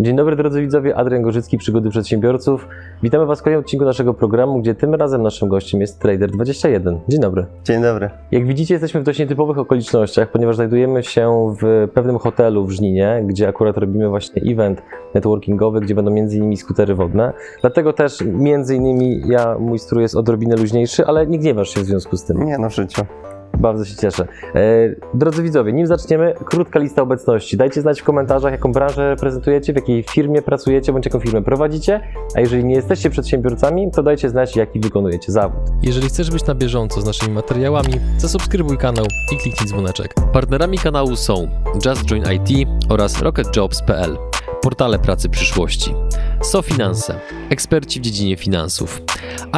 Dzień dobry drodzy widzowie, Adrian Gorzycki, Przygody Przedsiębiorców. Witamy Was w kolejnym odcinku naszego programu, gdzie tym razem naszym gościem jest Trader21. Dzień dobry. Dzień dobry. Jak widzicie, jesteśmy w dość nietypowych okolicznościach, ponieważ znajdujemy się w pewnym hotelu w Żninie, gdzie akurat robimy właśnie event networkingowy, gdzie będą między innymi skutery wodne. Dlatego też między innymi ja, mój strój jest odrobinę luźniejszy, ale nie gniewasz się w związku z tym. Nie no, w życiu. Bardzo się cieszę. E, drodzy widzowie, nim zaczniemy, krótka lista obecności. Dajcie znać w komentarzach, jaką branżę reprezentujecie, w jakiej firmie pracujecie, bądź jaką firmę prowadzicie. A jeżeli nie jesteście przedsiębiorcami, to dajcie znać, jaki wykonujecie zawód. Jeżeli chcesz być na bieżąco z naszymi materiałami, zasubskrybuj kanał i kliknij dzwoneczek. Partnerami kanału są Just Join IT oraz RocketJobs.pl, portale pracy przyszłości. SoFinanse, eksperci w dziedzinie finansów.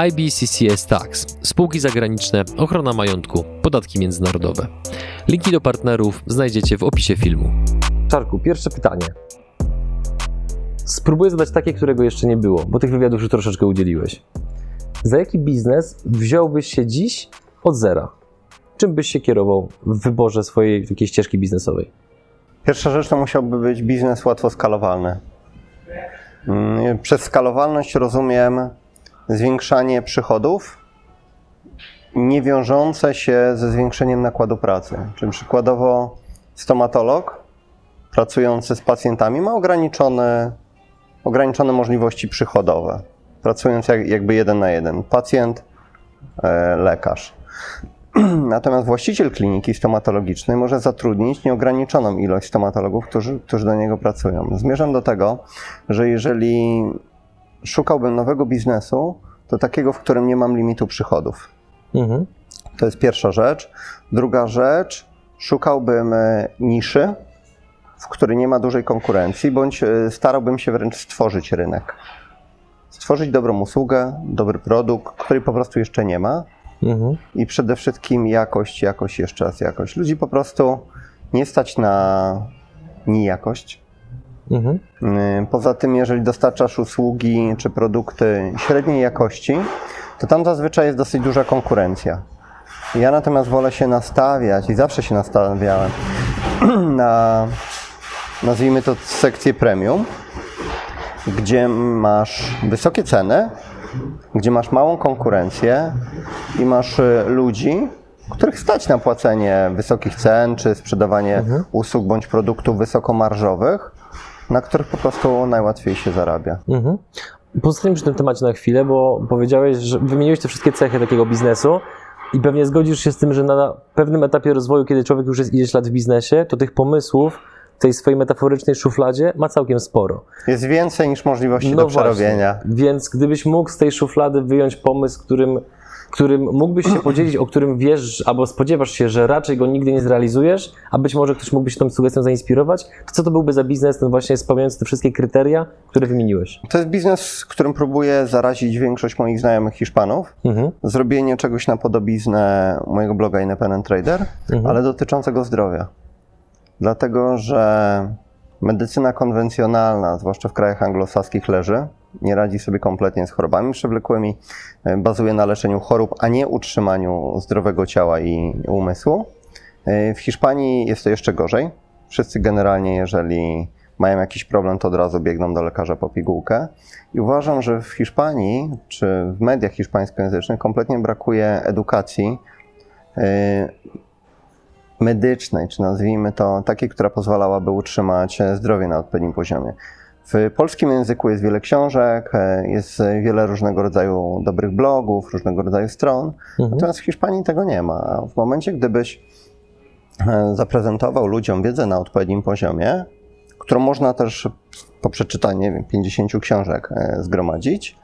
IBCCS Tax, spółki zagraniczne, ochrona majątku, podatki międzynarodowe. Linki do partnerów znajdziecie w opisie filmu. Czarku, pierwsze pytanie. Spróbuję zadać takie, którego jeszcze nie było, bo tych wywiadów już troszeczkę udzieliłeś. Za jaki biznes wziąłbyś się dziś od zera? Czym byś się kierował w wyborze swojej takiej ścieżki biznesowej? Pierwsza rzecz to musiałby być biznes łatwo skalowalny. Mm, Przez skalowalność rozumiem zwiększanie przychodów nie wiążące się ze zwiększeniem nakładu pracy. Czyli przykładowo stomatolog pracujący z pacjentami ma ograniczone, ograniczone możliwości przychodowe, pracując jak, jakby jeden na jeden. Pacjent, e, lekarz. Natomiast właściciel kliniki stomatologicznej może zatrudnić nieograniczoną ilość stomatologów, którzy, którzy do niego pracują. Zmierzam do tego, że jeżeli szukałbym nowego biznesu, to takiego, w którym nie mam limitu przychodów. Mhm. To jest pierwsza rzecz. Druga rzecz, szukałbym e, niszy, w której nie ma dużej konkurencji, bądź e, starałbym się wręcz stworzyć rynek. Stworzyć dobrą usługę, dobry produkt, który po prostu jeszcze nie ma, Mhm. i przede wszystkim jakość, jakość, jeszcze raz jakość. Ludzi po prostu nie stać na nijakość. Mhm. Poza tym, jeżeli dostarczasz usługi czy produkty średniej jakości, to tam zazwyczaj jest dosyć duża konkurencja. Ja natomiast wolę się nastawiać i zawsze się nastawiałem na, nazwijmy to, sekcję premium, gdzie masz wysokie ceny, gdzie masz małą konkurencję i masz y, ludzi, których stać na płacenie wysokich cen, czy sprzedawanie usług bądź produktów wysokomarżowych, na których po prostu najłatwiej się zarabia. Mhm. Pozostańmy przy tym temacie na chwilę, bo powiedziałeś, że wymieniłeś te wszystkie cechy takiego biznesu i pewnie zgodzisz się z tym, że na pewnym etapie rozwoju, kiedy człowiek już jest ileś lat w biznesie, to tych pomysłów w tej swojej metaforycznej szufladzie ma całkiem sporo. Jest więcej niż możliwości do przerobienia. No Właśnie. Więc gdybyś mógł z tej szuflady wyjąć pomysł, którym, którym mógłbyś się podzielić, o którym wiesz albo spodziewasz się, że raczej go nigdy nie zrealizujesz, a być może ktoś mógłby się tą sugestią zainspirować, to co to byłby za biznes, ten właśnie spełniający te wszystkie kryteria, które wymieniłeś? To jest biznes, którym próbuję zarazić większość moich znajomych Hiszpanów. Mhm. Zrobienie czegoś na podobiznę mojego bloga Independent Trader, Mhm. ale dotyczącego zdrowia. Dlatego, że medycyna konwencjonalna, zwłaszcza w krajach anglosaskich, leży, nie radzi sobie kompletnie z chorobami przewlekłymi, e, bazuje na leczeniu chorób, a nie utrzymaniu zdrowego ciała i umysłu. E, W Hiszpanii jest to jeszcze gorzej. Wszyscy generalnie, jeżeli mają jakiś problem, to od razu biegną do lekarza po pigułkę. I uważam, że w Hiszpanii, czy w mediach hiszpańskojęzycznych kompletnie brakuje edukacji e, medycznej, czy nazwijmy to takiej, która pozwalałaby utrzymać e, zdrowie na odpowiednim poziomie. W polskim języku jest wiele książek, e, jest wiele różnego rodzaju dobrych blogów, różnego rodzaju stron, Mhm. natomiast w Hiszpanii tego nie ma. W momencie, gdybyś e, zaprezentował ludziom wiedzę na odpowiednim poziomie, którą można też po przeczytaniu nie wiem, 50 książek zgromadzić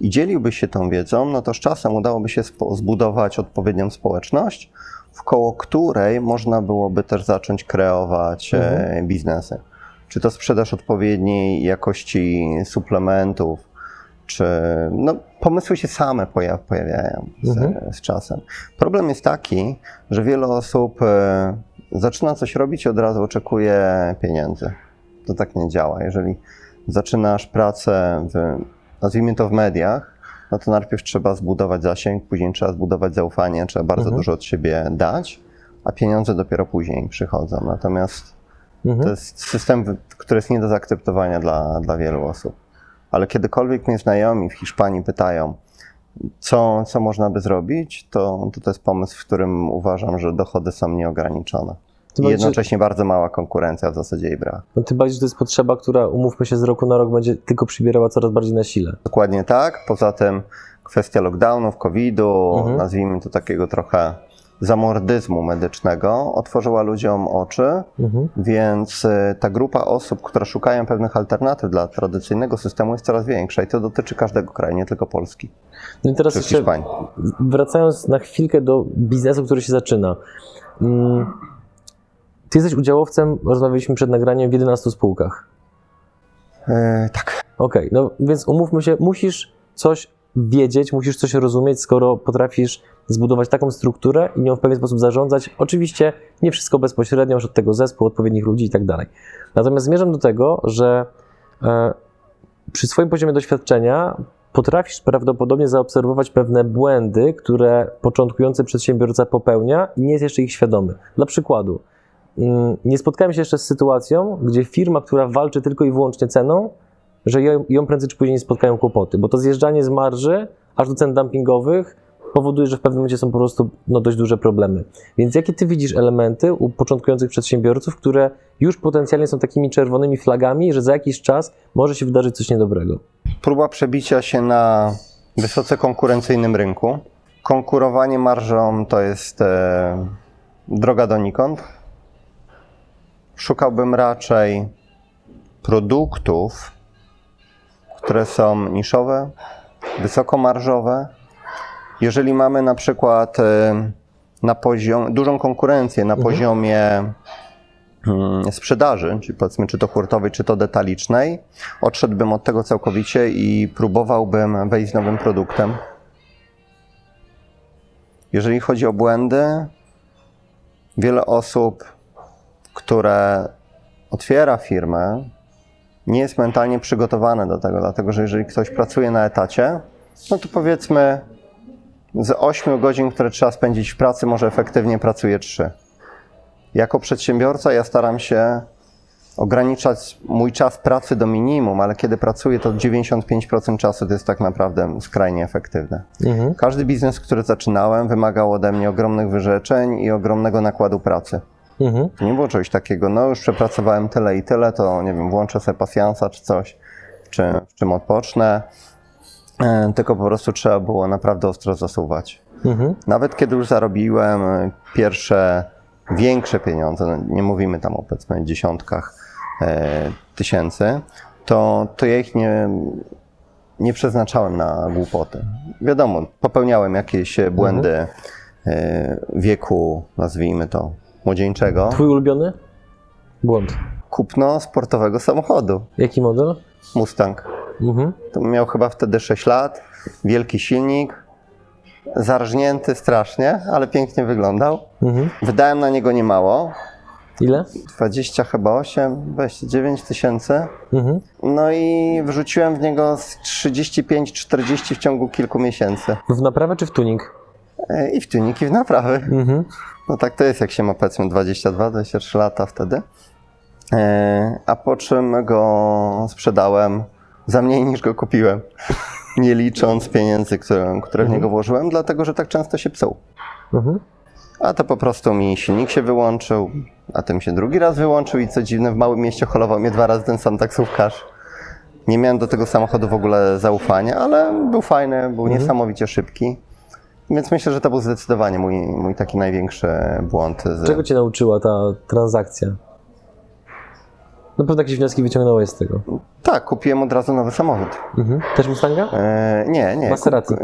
i dzieliłbyś się tą wiedzą, no to z czasem udałoby się zbudować odpowiednią społeczność, wkoło której można byłoby też zacząć kreować e, biznesy. Czy to sprzedaż odpowiedniej jakości suplementów, czy no, pomysły się same pojaw, pojawiają z, Mhm. z czasem. Problem jest taki, że wiele osób e, zaczyna coś robić i od razu oczekuje pieniędzy. To tak nie działa. Jeżeli zaczynasz pracę, w, nazwijmy to w mediach, no to najpierw trzeba zbudować zasięg, później trzeba zbudować zaufanie, trzeba bardzo Mhm. dużo od siebie dać, a pieniądze dopiero później przychodzą. Natomiast Mhm. To jest system, który jest nie do zaakceptowania dla, dla wielu osób. Ale kiedykolwiek mnie znajomi w Hiszpanii pytają, co, co można by zrobić, to, to to jest pomysł, w którym uważam, że dochody są nieograniczone. Tym I bardziej, jednocześnie bardzo mała konkurencja w zasadzie jej brak. No tym bardziej, że to jest potrzeba, która, umówmy się, z roku na rok będzie tylko przybierała coraz bardziej na sile. Dokładnie tak. Poza tym kwestia lockdownów, COVID-u, Mhm. nazwijmy to takiego trochę zamordyzmu medycznego, otworzyła ludziom oczy, Mhm. więc y, ta grupa osób, które szukają pewnych alternatyw dla tradycyjnego systemu jest coraz większa i to dotyczy każdego kraju, nie tylko Polski No i teraz jeszcze wracając na chwilkę do biznesu, który się zaczyna. Ty jesteś udziałowcem, rozmawialiśmy przed nagraniem, w 11 spółkach. E, tak. Okej, no więc umówmy się, musisz coś wiedzieć, musisz coś rozumieć, skoro potrafisz zbudować taką strukturę i nią w pewien sposób zarządzać. Oczywiście nie wszystko bezpośrednio, masz od tego zespół, odpowiednich ludzi i tak dalej. Natomiast zmierzam do tego, że e, przy swoim poziomie doświadczenia potrafisz prawdopodobnie zaobserwować pewne błędy, które początkujący przedsiębiorca popełnia i nie jest jeszcze ich świadomy. Dla przykładu, nie spotkałem się jeszcze z sytuacją, gdzie firma, która walczy tylko i wyłącznie ceną, że ją, ją prędzej czy później spotkają kłopoty, bo to zjeżdżanie z marży aż do cen dumpingowych powoduje, że w pewnym momencie są po prostu no, dość duże problemy. Więc jakie ty widzisz elementy u początkujących przedsiębiorców, które już potencjalnie są takimi czerwonymi flagami, że za jakiś czas może się wydarzyć coś niedobrego? Próba przebicia się na wysoce konkurencyjnym rynku. Konkurowanie marżą to jest e, droga donikąd. Szukałbym raczej produktów, które są niszowe, wysokomarżowe. Jeżeli mamy na przykład e, na poziom, dużą konkurencję na poziomie mm, sprzedaży, czyli powiedzmy czy to hurtowej, czy to detalicznej, odszedłbym od tego całkowicie i próbowałbym wejść z nowym produktem. Jeżeli chodzi o błędy, wiele osób, które otwiera firmę, nie jest mentalnie przygotowane do tego, dlatego że jeżeli ktoś pracuje na etacie, no to powiedzmy z 8 godzin, które trzeba spędzić w pracy, może efektywnie pracuje 3. Jako przedsiębiorca ja staram się ograniczać mój czas pracy do minimum, ale kiedy pracuję, to 95% czasu to jest tak naprawdę skrajnie efektywne. Mhm. Każdy biznes, który zaczynałem, wymagał ode mnie ogromnych wyrzeczeń i ogromnego nakładu pracy. Mhm. To nie było czegoś takiego, no już przepracowałem tyle i tyle, to nie wiem, włączę sobie pasjansa czy coś, czy w czym odpocznę. E, Tylko po prostu trzeba było naprawdę ostro zasuwać. Mhm. Nawet kiedy już zarobiłem e, pierwsze większe pieniądze, no nie mówimy tam o powiedzmy dziesiątkach e, tysięcy, to, to ja ich nie, nie przeznaczałem na głupoty. Wiadomo, popełniałem jakieś błędy e, wieku, nazwijmy to, młodzieńczego. Twój ulubiony? Błąd. Kupno sportowego samochodu. Jaki model? Mustang. Mhm. To miał chyba wtedy 6 lat, wielki silnik, zarżnięty strasznie, ale pięknie wyglądał. Mhm. Wydałem na niego niemało, Ile? 20 chyba 8, 29 tysięcy. Mhm. No i wrzuciłem w niego z 35-40 w ciągu kilku miesięcy. W naprawę czy w tuning? E, I w tuniki, w naprawy. Mhm. No tak to jest, jak się ma powiedzmy 22-23 lata wtedy. E, A po czym go sprzedałem za mniej niż go kupiłem. Nie licząc pieniędzy, które, które w niego włożyłem, dlatego że tak często się psuł. Mhm. A to po prostu mi silnik się wyłączył, a tym się drugi raz wyłączył i co dziwne, w małym mieście holował mnie dwa razy ten sam taksówkarz. Nie miałem do tego samochodu w ogóle zaufania, ale był fajny, był niesamowicie szybki. Więc myślę, że to był zdecydowanie mój, mój taki największy błąd. Z... Czego cię nauczyła ta transakcja? Na pewno jakieś wnioski wyciągnąłeś z tego. Tak, kupiłem od razu nowy samochód. Mhm. Też Mustanga? E, nie, nie. Maserati. Kup-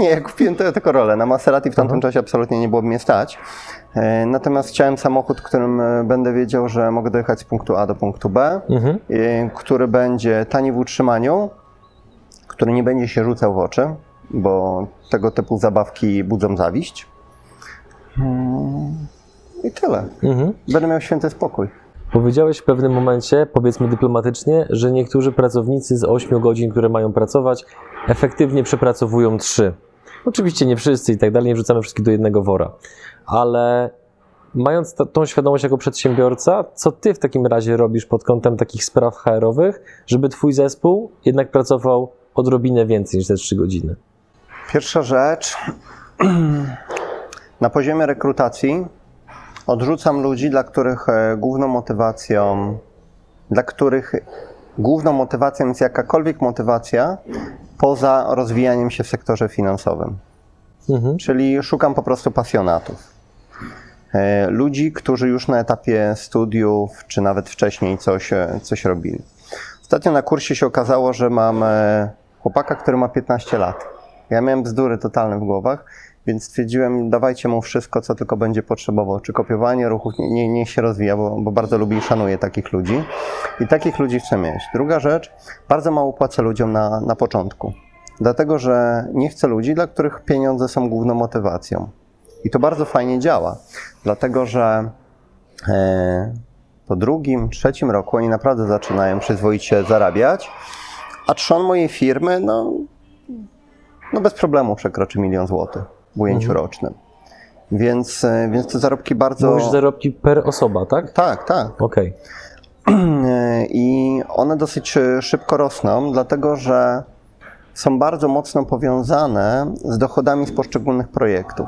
nie, kupiłem Toyota Corolla. Na Maserati w tamtym czasie absolutnie nie było mnie stać. E, natomiast chciałem samochód, którym e, będę wiedział, że mogę dojechać z punktu A do punktu B, Mhm. e, który będzie tani w utrzymaniu, który nie będzie się rzucał w oczy, bo tego typu zabawki budzą zawiść. Mm, I tyle. Mhm. Będę miał święty spokój. Powiedziałeś w pewnym momencie, powiedzmy dyplomatycznie, że niektórzy pracownicy z 8 godzin, które mają pracować, efektywnie przepracowują 3. Oczywiście nie wszyscy i tak dalej, nie wrzucamy wszystkich do jednego wora. Ale mając tą świadomość jako przedsiębiorca, co ty w takim razie robisz pod kątem takich spraw HR-owych, żeby twój zespół jednak pracował odrobinę więcej niż te 3 godziny? Pierwsza rzecz. Na poziomie rekrutacji odrzucam ludzi, dla których e, główną motywacją, dla których główną motywacją jest jakakolwiek motywacja poza rozwijaniem się w sektorze finansowym. Mhm. Czyli szukam po prostu pasjonatów. E, Ludzi, którzy już na etapie studiów, czy nawet wcześniej coś, e, coś robili. Ostatnio na kursie się okazało, że mam chłopaka, który ma 15 lat. Ja miałem bzdury totalne w głowach, więc stwierdziłem, dawajcie mu wszystko, co tylko będzie potrzebował. Czy kopiowanie ruchów, nie, nie, niech się rozwija, bo, bo bardzo lubię i szanuję takich ludzi. I takich ludzi chcę mieć. Druga rzecz, bardzo mało płacę ludziom na, na początku. Dlatego, że nie chcę ludzi, dla których pieniądze są główną motywacją. I to bardzo fajnie działa, dlatego że e, po drugim, trzecim roku oni naprawdę zaczynają przyzwoicie zarabiać, a trzon mojej firmy, no, no bez problemu przekroczy milion złotych w ujęciu rocznym. Więc, e, więc te zarobki bardzo... Mówisz zarobki per osoba, tak? Tak, tak. Okej. E, I one dosyć e, szybko rosną, dlatego że są bardzo mocno powiązane z dochodami z poszczególnych projektów.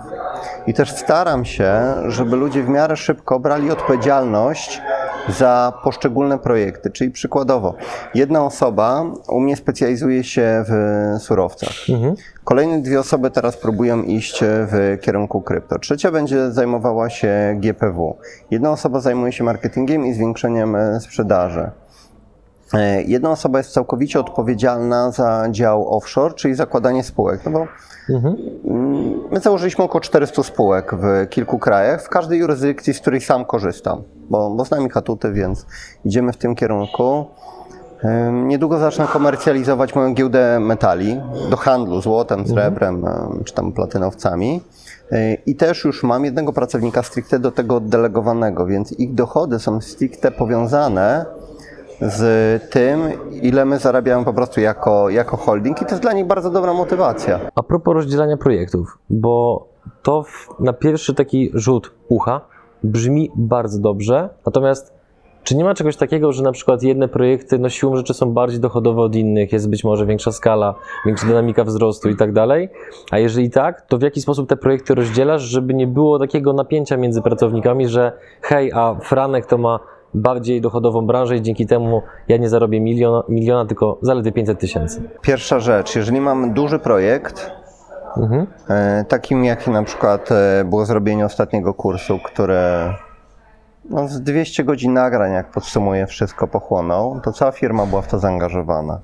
I też staram się, żeby ludzie w miarę szybko brali odpowiedzialność za poszczególne projekty. Czyli przykładowo, jedna osoba u mnie specjalizuje się w surowcach. Mhm. Kolejne dwie osoby teraz próbują iść w kierunku krypto. Trzecia będzie zajmowała się GPW. Jedna osoba zajmuje się marketingiem i zwiększeniem e, sprzedaży. E, Jedna osoba jest całkowicie odpowiedzialna za dział offshore, czyli zakładanie spółek. No bo Mhm. my założyliśmy około 400 spółek w kilku krajach, w każdej jurysdykcji, z której sam korzystam, bo, bo znam ich atuty, więc idziemy w tym kierunku. Niedługo zacznę komercjalizować moją giełdę metali do handlu złotem, srebrem ym, czy tam platynowcami. Yy, I też już mam jednego pracownika stricte do tego oddelegowanego, więc ich dochody są stricte powiązane z tym, ile my zarabiamy po prostu jako, jako holding i to jest dla nich bardzo dobra motywacja. A propos rozdzielania projektów, bo to w, na pierwszy taki rzut ucha brzmi bardzo dobrze, natomiast czy nie ma czegoś takiego, że na przykład jedne projekty no siłą rzeczy są bardziej dochodowe od innych, jest być może większa skala, większa dynamika wzrostu i tak dalej, a jeżeli tak, to w jaki sposób te projekty rozdzielasz, żeby nie było takiego napięcia między pracownikami, że hej, a Franek to ma bardziej dochodową branżę i dzięki temu ja nie zarobię miliona, miliona tylko zaledwie 500 tysięcy. Pierwsza rzecz, jeżeli mam duży projekt, Mhm. e, takim jak na przykład e, było zrobienie ostatniego kursu, które no, z 200 godzin nagrań, jak podsumuję, wszystko pochłonął, to cała firma była w to zaangażowana.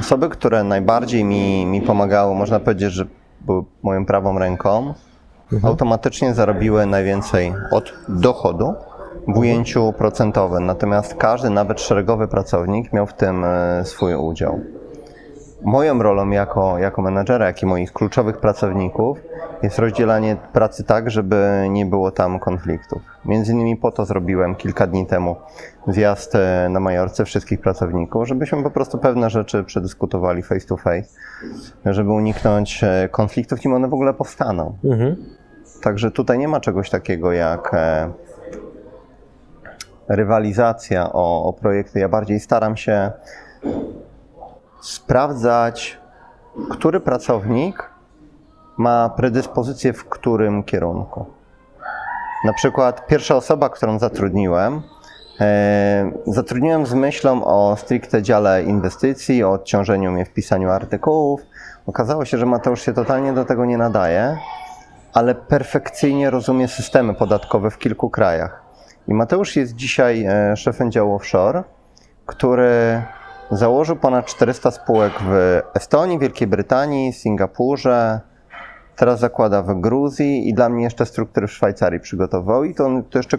Osoby, które najbardziej mi, mi pomagały, można powiedzieć, że były moją prawą ręką, automatycznie zarobiły najwięcej od dochodu w ujęciu procentowym. Natomiast każdy, nawet szeregowy pracownik miał w tym e, swój udział. Moją rolą jako, jako menedżera, jak i moich kluczowych pracowników jest rozdzielanie pracy tak, żeby nie było tam konfliktów. Między innymi po to zrobiłem kilka dni temu zjazd e, na Majorce wszystkich pracowników, żebyśmy po prostu pewne rzeczy przedyskutowali face to face, żeby uniknąć e, konfliktów, nim one w ogóle powstaną. Mhm. Także tutaj nie ma czegoś takiego jak rywalizacja o, o projekty. Ja bardziej staram się sprawdzać, który pracownik ma predyspozycję w którym kierunku. Na przykład pierwsza osoba, którą zatrudniłem, e, zatrudniłem z myślą o stricte dziale inwestycji, o odciążeniu mnie w pisaniu artykułów. Okazało się, że Mateusz się totalnie do tego nie nadaje, ale perfekcyjnie rozumie systemy podatkowe w kilku krajach. I Mateusz jest dzisiaj e, szefem działu offshore, który założył ponad 400 spółek w Estonii, Wielkiej Brytanii, Singapurze, teraz zakłada w Gruzji i dla mnie jeszcze struktury w Szwajcarii przygotował i to on to jeszcze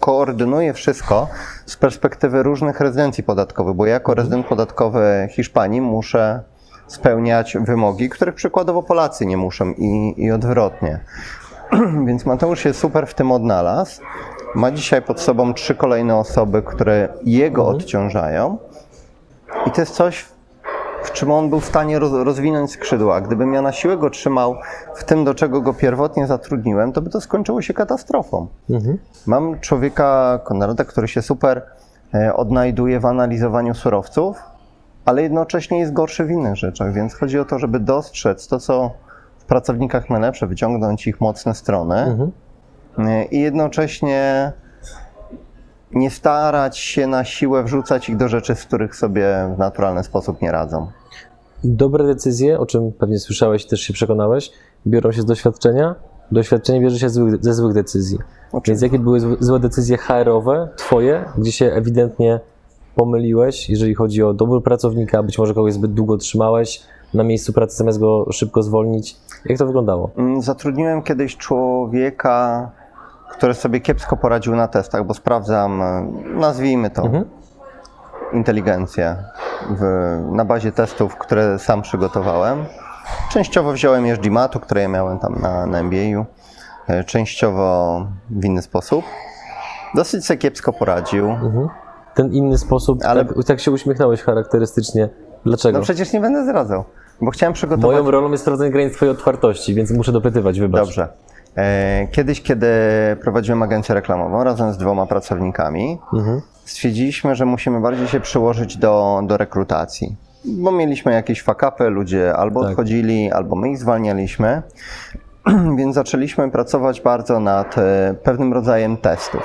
koordynuje wszystko z perspektywy różnych rezydencji podatkowych, bo ja jako rezydent podatkowy Hiszpanii muszę spełniać wymogi, których przykładowo Polacy nie muszą i, i odwrotnie. Więc Mateusz się super w tym odnalazł. Ma dzisiaj pod sobą trzy kolejne osoby, które jego odciążają. I to jest coś w czym on był w stanie roz, rozwinąć skrzydła. Gdybym ja na siłę go trzymał w tym, do czego go pierwotnie zatrudniłem, to by to skończyło się katastrofą. Mhm. Mam człowieka, Konrada, który się super e, odnajduje w analizowaniu surowców, ale jednocześnie jest gorszy w innych rzeczach, więc chodzi o to, żeby dostrzec to, co w pracownikach najlepsze, wyciągnąć ich mocne strony Mhm. E, i jednocześnie nie starać się na siłę wrzucać ich do rzeczy, z których sobie w naturalny sposób nie radzą. Dobre decyzje, o czym pewnie słyszałeś i też się przekonałeś, biorą się z doświadczenia. Doświadczenie bierze się złych, ze złych decyzji. Więc jakie były złe- złe decyzje HR-owe, twoje, gdzie się ewidentnie pomyliłeś, jeżeli chodzi o dobór pracownika, być może kogoś zbyt długo trzymałeś na miejscu pracy, zamiast go szybko zwolnić. Jak to wyglądało? Mm, Zatrudniłem kiedyś człowieka, który sobie kiepsko poradził na testach, bo sprawdzam, e, nazwijmy to, Mhm. inteligencję w, na bazie testów, które sam przygotowałem. Częściowo wziąłem je z GMAT-u, które ja miałem tam na, na MBA-u, e, częściowo w inny sposób. Dosyć sobie kiepsko poradził. Mhm. Ten inny sposób, Ale- tak, tak się uśmiechnąłeś charakterystycznie. Dlaczego? No przecież nie będę zdradzał, bo chciałem przygotować... Moją rolą jest sprawdzenie granic twojej otwartości, więc muszę dopytywać, wybacz. Dobrze. E, Kiedyś, kiedy prowadziłem agencję reklamową razem z dwoma pracownikami, Mhm. stwierdziliśmy, że musimy bardziej się przyłożyć do, do rekrutacji. Bo mieliśmy jakieś fakapy, ludzie albo Tak. odchodzili, albo my ich zwalnialiśmy. Więc zaczęliśmy pracować bardzo nad e, pewnym rodzajem testów.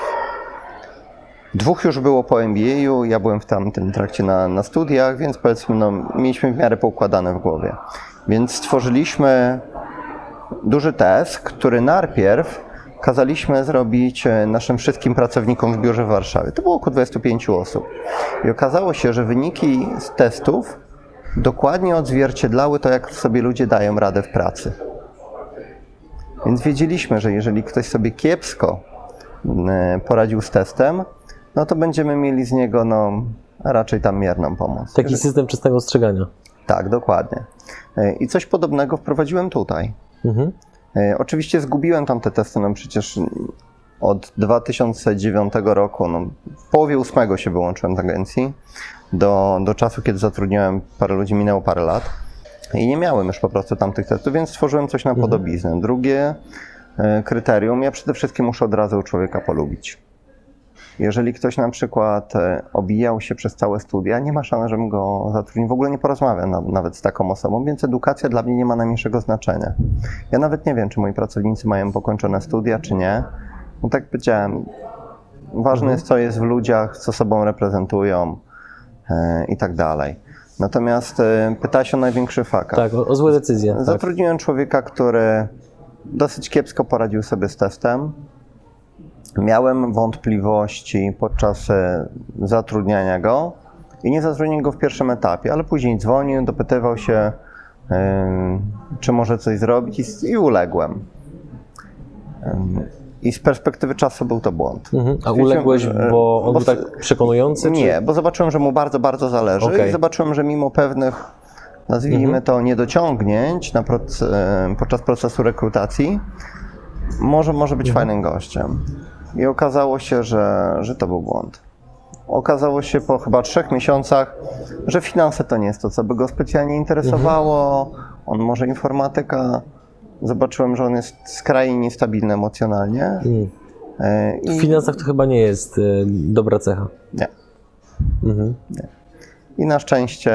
Dwóch już było po MBA-u, ja byłem w tamtym trakcie na, na studiach, więc powiedzmy, no, mieliśmy w miarę poukładane w głowie. Więc stworzyliśmy duży test, który najpierw kazaliśmy zrobić e, naszym wszystkim pracownikom w biurze w Warszawie. To było około 25 osób. I okazało się, że wyniki z testów dokładnie odzwierciedlały to, jak sobie ludzie dają radę w pracy. Więc wiedzieliśmy, że jeżeli ktoś sobie kiepsko e, poradził z testem, no to będziemy mieli z niego no, raczej tam mierną pomoc. Taki system wczesnego ostrzegania. Tak, dokładnie. E, I coś podobnego wprowadziłem tutaj. Mhm. E, Oczywiście zgubiłem tam te testy, no przecież od 2009 roku, no w połowie ósmego się wyłączyłem z agencji, do, do czasu, kiedy zatrudniałem parę ludzi, minęło parę lat i nie miałem już po prostu tamtych testów, więc stworzyłem coś na podobiznę. Drugie e, kryterium, ja przede wszystkim muszę od razu człowieka polubić. Jeżeli ktoś na przykład e, obijał się przez całe studia, nie ma szans, żebym go zatrudnił. W ogóle nie porozmawiam na, nawet z taką osobą, więc edukacja dla mnie nie ma najmniejszego znaczenia. Ja nawet nie wiem, czy moi pracownicy mają pokończone studia, czy nie. No tak powiedziałem, ważne jest, co jest w ludziach, co sobą reprezentują e, i tak dalej. Natomiast e, pytałeś o największy fakt. Tak, o, o złe decyzje. Tak. Zatrudniłem człowieka, który dosyć kiepsko poradził sobie z testem. Miałem wątpliwości podczas e, zatrudniania go i nie zatrudniłem go w pierwszym etapie, ale później dzwonił, dopytywał się, czy może coś zrobić i, i uległem. Em, I z perspektywy czasu był to błąd. Mhm. A uległeś, że- bo on bo był tak przekonujący? Czy... Nie, bo zobaczyłem, że mu bardzo, bardzo zależy Okej. i zobaczyłem, że mimo pewnych, nazwijmy Mhm. to, niedociągnięć na proc- e, podczas procesu rekrutacji, może, może być Mhm. fajnym gościem. I okazało się, że, że to był błąd. Okazało się po chyba trzech miesiącach, że finanse to nie jest to, co by go specjalnie interesowało. Mhm. On może informatyka. Zobaczyłem, że on jest skrajnie niestabilny emocjonalnie. E, I W finansach to chyba nie jest e, dobra cecha. nie. Mhm. I na szczęście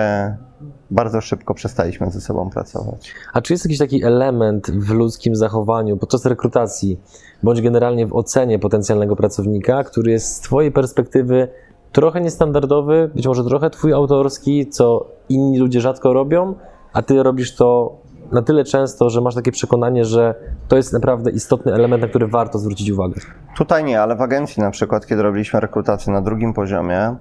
bardzo szybko przestaliśmy ze sobą pracować. A czy jest jakiś taki element w ludzkim zachowaniu podczas rekrutacji, bądź generalnie w ocenie potencjalnego pracownika, który jest z Twojej perspektywy trochę niestandardowy, być może trochę Twój autorski, co inni ludzie rzadko robią, a Ty robisz to na tyle często, że masz takie przekonanie, że to jest naprawdę istotny element, na który warto zwrócić uwagę. Tutaj nie, ale w agencji na przykład, kiedy robiliśmy rekrutację na drugim poziomie,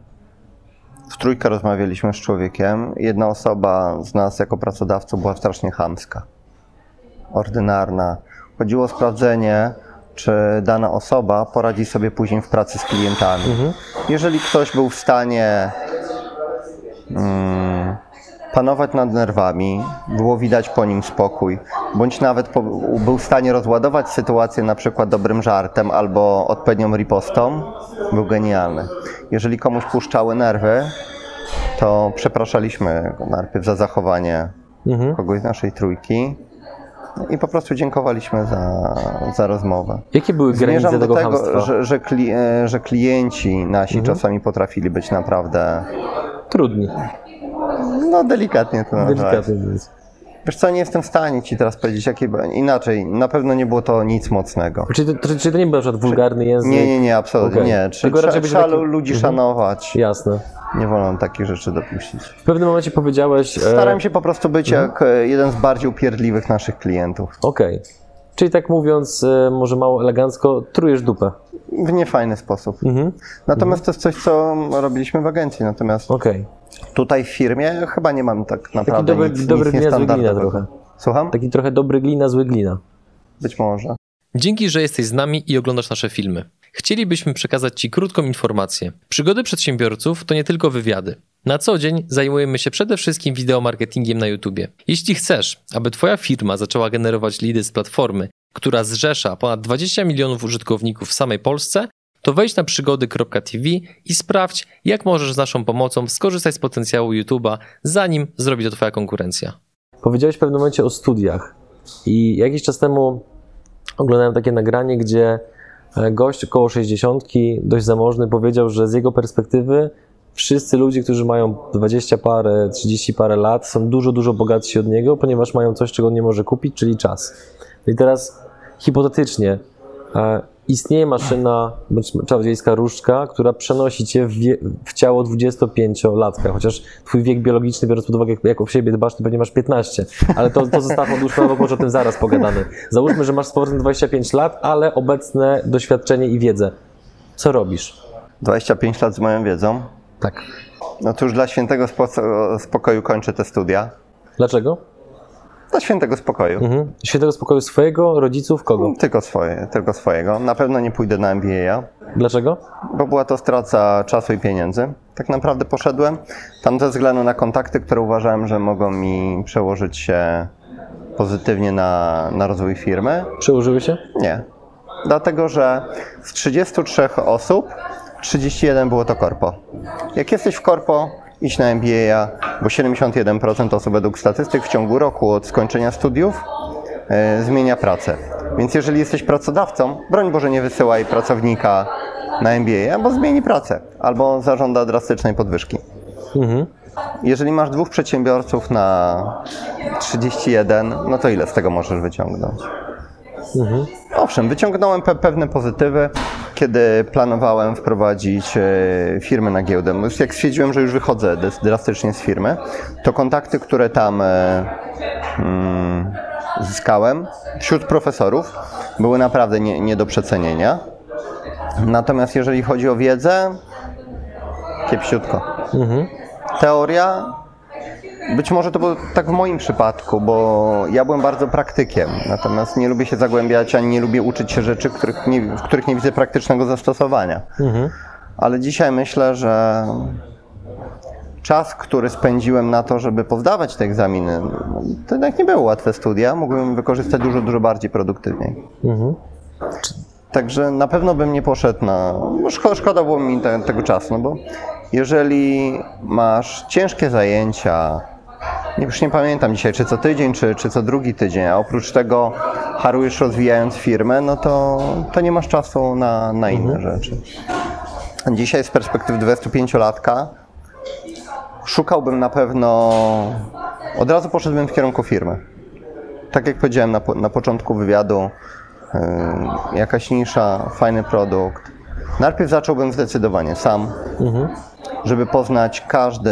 w trójkę rozmawialiśmy z człowiekiem. Jedna osoba z nas jako pracodawców była strasznie chamska, ordynarna. Chodziło o sprawdzenie, czy dana osoba poradzi sobie później w pracy z klientami. Jeżeli ktoś był w stanie mm, panować nad nerwami, było widać po nim spokój, bądź nawet po, był w stanie rozładować sytuację na przykład dobrym żartem albo odpowiednią ripostą, był genialny. Jeżeli komuś puszczały nerwy, to przepraszaliśmy go najpierw za zachowanie Mhm. kogoś z naszej trójki i po prostu dziękowaliśmy za, za rozmowę. Jakie były granice Zmierzam do tego że, że, kli, e, że klienci nasi Mhm. czasami potrafili być naprawdę, Trudni, no delikatnie to nazwać. delikatnie mówiąc. Wiesz co, nie jestem w stanie ci teraz powiedzieć, jakie, inaczej, na pewno nie było to nic mocnego. Czyli to, czyli to nie był na przykład wulgarny język? Nie, nie, nie, absolutnie Okej. nie. Czy, Tylko raczej trzeba, taki- ludzi Mhm. szanować. Jasne. Nie wolno takich rzeczy dopuścić. W pewnym momencie powiedziałeś... e, Staram się po prostu być Mhm. jak e, jeden z bardziej upierdliwych naszych klientów. Okej. Czyli tak mówiąc, e, może mało elegancko, trujesz dupę. W niefajny sposób. Mhm. Natomiast to jest coś, co robiliśmy w agencji. Natomiast Okej. Tutaj w firmie chyba nie mam tak naprawdę dobry- nic, dobry nic glina, zły glina niestandardowego. trochę. Słucham? Taki trochę dobry glina, zły glina. Być może. Dzięki, że jesteś z nami i oglądasz nasze filmy. Chcielibyśmy przekazać Ci krótką informację. Przygody przedsiębiorców to nie tylko wywiady. Na co dzień zajmujemy się przede wszystkim wideomarketingiem na YouTube. Jeśli chcesz, aby Twoja firma zaczęła generować lidy z platformy, która zrzesza ponad 20 milionów użytkowników w samej Polsce, to wejdź na przygody.tv i sprawdź, jak możesz z naszą pomocą skorzystać z potencjału YouTube'a, zanim zrobi to Twoja konkurencja. Powiedziałeś w pewnym momencie o studiach. I jakiś czas temu oglądałem takie nagranie, gdzie e, gość około 60, dość zamożny, powiedział, że z jego perspektywy wszyscy ludzie, którzy mają 20 parę, 30 parę lat, są dużo, dużo bogatsi od niego, ponieważ mają coś, czego on nie może kupić, czyli czas. I teraz hipotetycznie e, istnieje maszyna, bądź czarodziejska różdżka, która przenosi cię w, wie, w ciało 25-latka, chociaż twój wiek biologiczny, biorąc pod uwagę, jak, jak o siebie dbasz, to pewnie masz 15, ale to, to zostawmy odłóżmy bok, może o tym zaraz pogadamy. Załóżmy, że masz z powrotem 25 lat, ale obecne doświadczenie i wiedzę. Co robisz? 25 lat z moją wiedzą. Tak. No to już dla świętego spo- spokoju kończę te studia. Dlaczego? Dla świętego spokoju. Mhm. Świętego spokoju swojego, rodziców, kogo? Tylko, swoje, tylko swojego. Na pewno nie pójdę na MBA, Dlaczego? bo była to strata czasu i pieniędzy. Tak naprawdę poszedłem tam ze względu na kontakty, które uważałem, że mogą mi przełożyć się pozytywnie na, na rozwój firmy. Przełożyły się? Nie. Dlatego, że z 33 osób 31 było to korpo. Jak jesteś w korpo, idź na MBA, bo 71% osób według statystyk w ciągu roku od skończenia studiów e, zmienia pracę. Więc jeżeli jesteś pracodawcą, broń Boże nie wysyłaj pracownika na MBA, bo zmieni pracę albo zażąda drastycznej podwyżki. Mhm. Jeżeli masz dwóch przedsiębiorców na 31, no to ile z tego możesz wyciągnąć? Mhm. Owszem, wyciągnąłem pe pewne pozytywy, kiedy planowałem wprowadzić e, firmy na giełdę. Już Jak stwierdziłem, że już wychodzę drastycznie z firmy, to kontakty, które tam e, mm, zyskałem wśród profesorów, były naprawdę nie, nie do przecenienia. Natomiast jeżeli chodzi o wiedzę, kiepsiutko. Mhm. Teoria być może to było tak w moim przypadku, bo ja byłem bardzo praktykiem, natomiast nie lubię się zagłębiać, ani nie lubię uczyć się rzeczy, których nie, w których nie widzę praktycznego zastosowania. Mhm. Ale dzisiaj myślę, że czas, który spędziłem na to, żeby pozdawać te egzaminy, to jednak nie były łatwe studia, mógłbym wykorzystać dużo, dużo bardziej produktywniej. Mhm. Także na pewno bym nie poszedł na. bo Szkoda, było mi te, tego czasu, no bo jeżeli masz ciężkie zajęcia, już nie pamiętam dzisiaj, czy co tydzień, czy, czy co drugi tydzień, a oprócz tego harujesz rozwijając firmę, no to, to nie masz czasu na, na inne rzeczy. Dzisiaj z perspektywy 25-latka szukałbym na pewno. Od razu poszedłbym w kierunku firmy. Tak jak powiedziałem na, po- na początku wywiadu, yy, jakaś nisza, fajny produkt. Najpierw zacząłbym zdecydowanie sam, Mhm. żeby poznać każdy,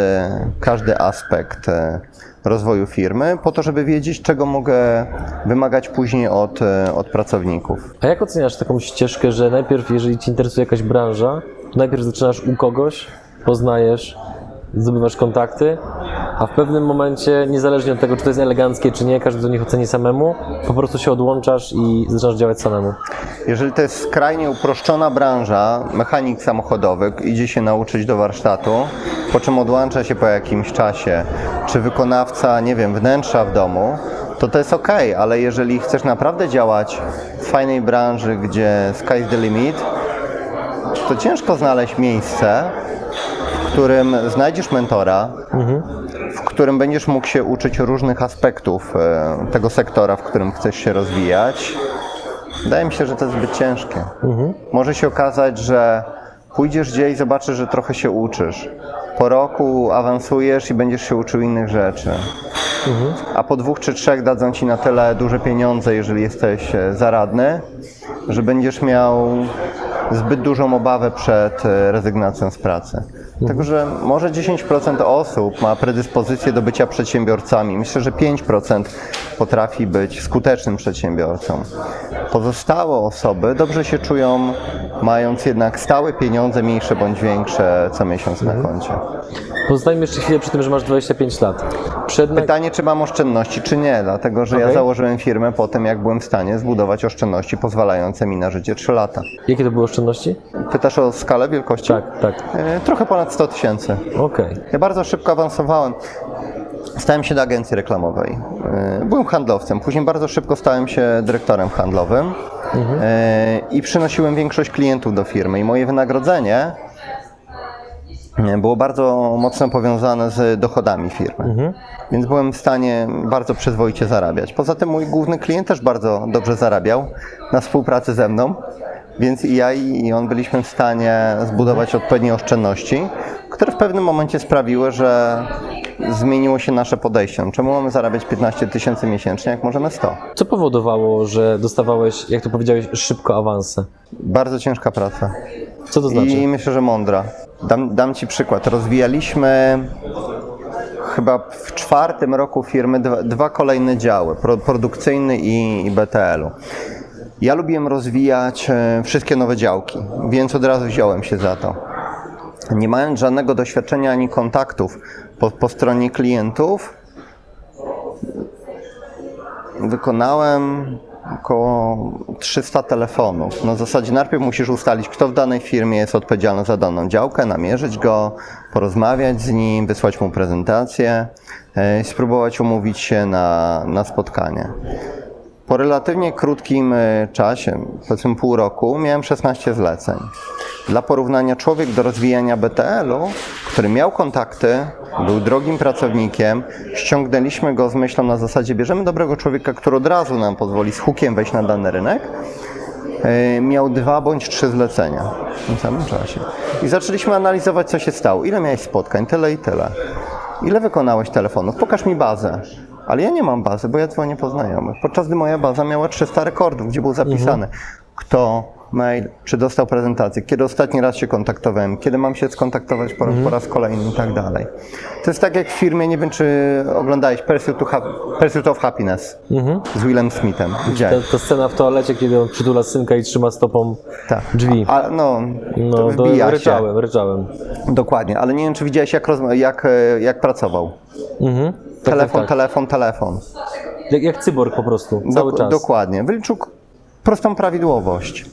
każdy aspekt e, rozwoju firmy, po to, żeby wiedzieć, czego mogę wymagać później od, e, od pracowników. A jak oceniasz taką ścieżkę, że najpierw, jeżeli Ci interesuje jakaś branża, najpierw zaczynasz u kogoś, poznajesz, zdobywasz kontakty, a w pewnym momencie, niezależnie od tego, czy to jest eleganckie, czy nie, każdy do nich oceni samemu, po prostu się odłączasz i zaczynasz działać samemu. Jeżeli to jest skrajnie uproszczona branża, mechanik samochodowy idzie się nauczyć do warsztatu, po czym odłącza się po jakimś czasie, czy wykonawca, nie wiem, wnętrza w domu, to to jest ok, ale jeżeli chcesz naprawdę działać w fajnej branży, gdzie sky's the limit, to ciężko znaleźć miejsce, którym znajdziesz mentora, w którym będziesz mógł się uczyć różnych aspektów e, tego sektora, w którym chcesz się rozwijać, wydaje mi się, że to jest zbyt ciężkie. Może się okazać, że pójdziesz gdzieś i zobaczysz, że trochę się uczysz. Po roku awansujesz i będziesz się uczył innych rzeczy. A po dwóch czy trzech dadzą ci na tyle duże pieniądze, jeżeli jesteś e, zaradny, że będziesz miał zbyt dużą obawę przed e, rezygnacją z pracy. Także może 10% osób ma predyspozycję do bycia przedsiębiorcami. Myślę, że 5% potrafi być skutecznym przedsiębiorcą. Pozostałe osoby dobrze się czują, mając jednak stałe pieniądze, mniejsze bądź większe, co miesiąc na koncie. Pozostajmy jeszcze chwilę przy tym, że masz 25 lat. Przed. Pytanie, czy mam oszczędności, czy nie, dlatego że ja Okej. założyłem firmę po tym, jak byłem w stanie zbudować oszczędności pozwalające mi na życie 3 lata. Jakie to były oszczędności? Pytasz o skalę wielkości? Tak, tak. E, Trochę ponad 100 tysięcy. Okej. Ja bardzo szybko awansowałem. Stałem się do agencji reklamowej. E, Byłem handlowcem, później bardzo szybko stałem się dyrektorem handlowym E, i przynosiłem większość klientów do firmy. I moje wynagrodzenie było bardzo mocno powiązane z dochodami firmy. Więc byłem w stanie bardzo przyzwoicie zarabiać. Poza tym mój główny klient też bardzo dobrze zarabiał na współpracy ze mną. Więc i ja i on byliśmy w stanie zbudować odpowiednie oszczędności, które w pewnym momencie sprawiły, że zmieniło się nasze podejście. Czemu mamy zarabiać 15 tysięcy miesięcznie, jak możemy 100? Co powodowało, że dostawałeś, jak to powiedziałeś, szybko awanse? Bardzo ciężka praca. Co to znaczy? I myślę, że mądra. Dam, dam Ci przykład. Rozwijaliśmy chyba w czwartym roku firmy dwa, dwa kolejne działy, pro, produkcyjny i, i BTL-u. Ja lubiłem rozwijać e, wszystkie nowe działki, więc od razu wziąłem się za to. Nie mając żadnego doświadczenia ani kontaktów po, po stronie klientów, wykonałem około 300 telefonów. Na zasadzie najpierw musisz ustalić, kto w danej firmie jest odpowiedzialny za daną działkę, namierzyć go, porozmawiać z nim, wysłać mu prezentację, e, spróbować umówić się na, na spotkanie. Po relatywnie krótkim e, czasie, powiedzmy pół roku, miałem 16 zleceń. Dla porównania, człowiek do rozwijania BTL-u, który miał kontakty, był drogim pracownikiem, ściągnęliśmy go z myślą na zasadzie, bierzemy dobrego człowieka, który od razu nam pozwoli z hukiem wejść na dany rynek, e, miał dwa bądź trzy zlecenia w tym samym czasie. I zaczęliśmy analizować, co się stało. Ile miałeś spotkań? Tyle i tyle. Ile wykonałeś telefonów? Pokaż mi bazę. Ale ja nie mam bazy, bo ja dzwonię po znajomych. Podczas gdy moja baza miała 300 rekordów, gdzie był zapisany kto, mail, czy dostał prezentację, kiedy ostatni raz się kontaktowałem, kiedy mam się skontaktować po, po raz kolejny i tak dalej. To jest tak jak w firmie, nie wiem czy oglądałeś Pursuit, to ha- Pursuit of Happiness z Willem Smithem. Ta, Widziałeś? ta scena w toalecie, kiedy on przytula synka i trzyma stopą Tak. drzwi. A, no, No, to to wbija się. ryczałem, ryczałem. Dokładnie, ale nie wiem, czy widziałeś, jak, rozma- jak, e, jak pracował. Mhm. Tak, telefon, tak, tak. telefon, telefon. Jak, jak cyborg po prostu, cały Dok- czas. Dokładnie. Wyliczył prostą prawidłowość.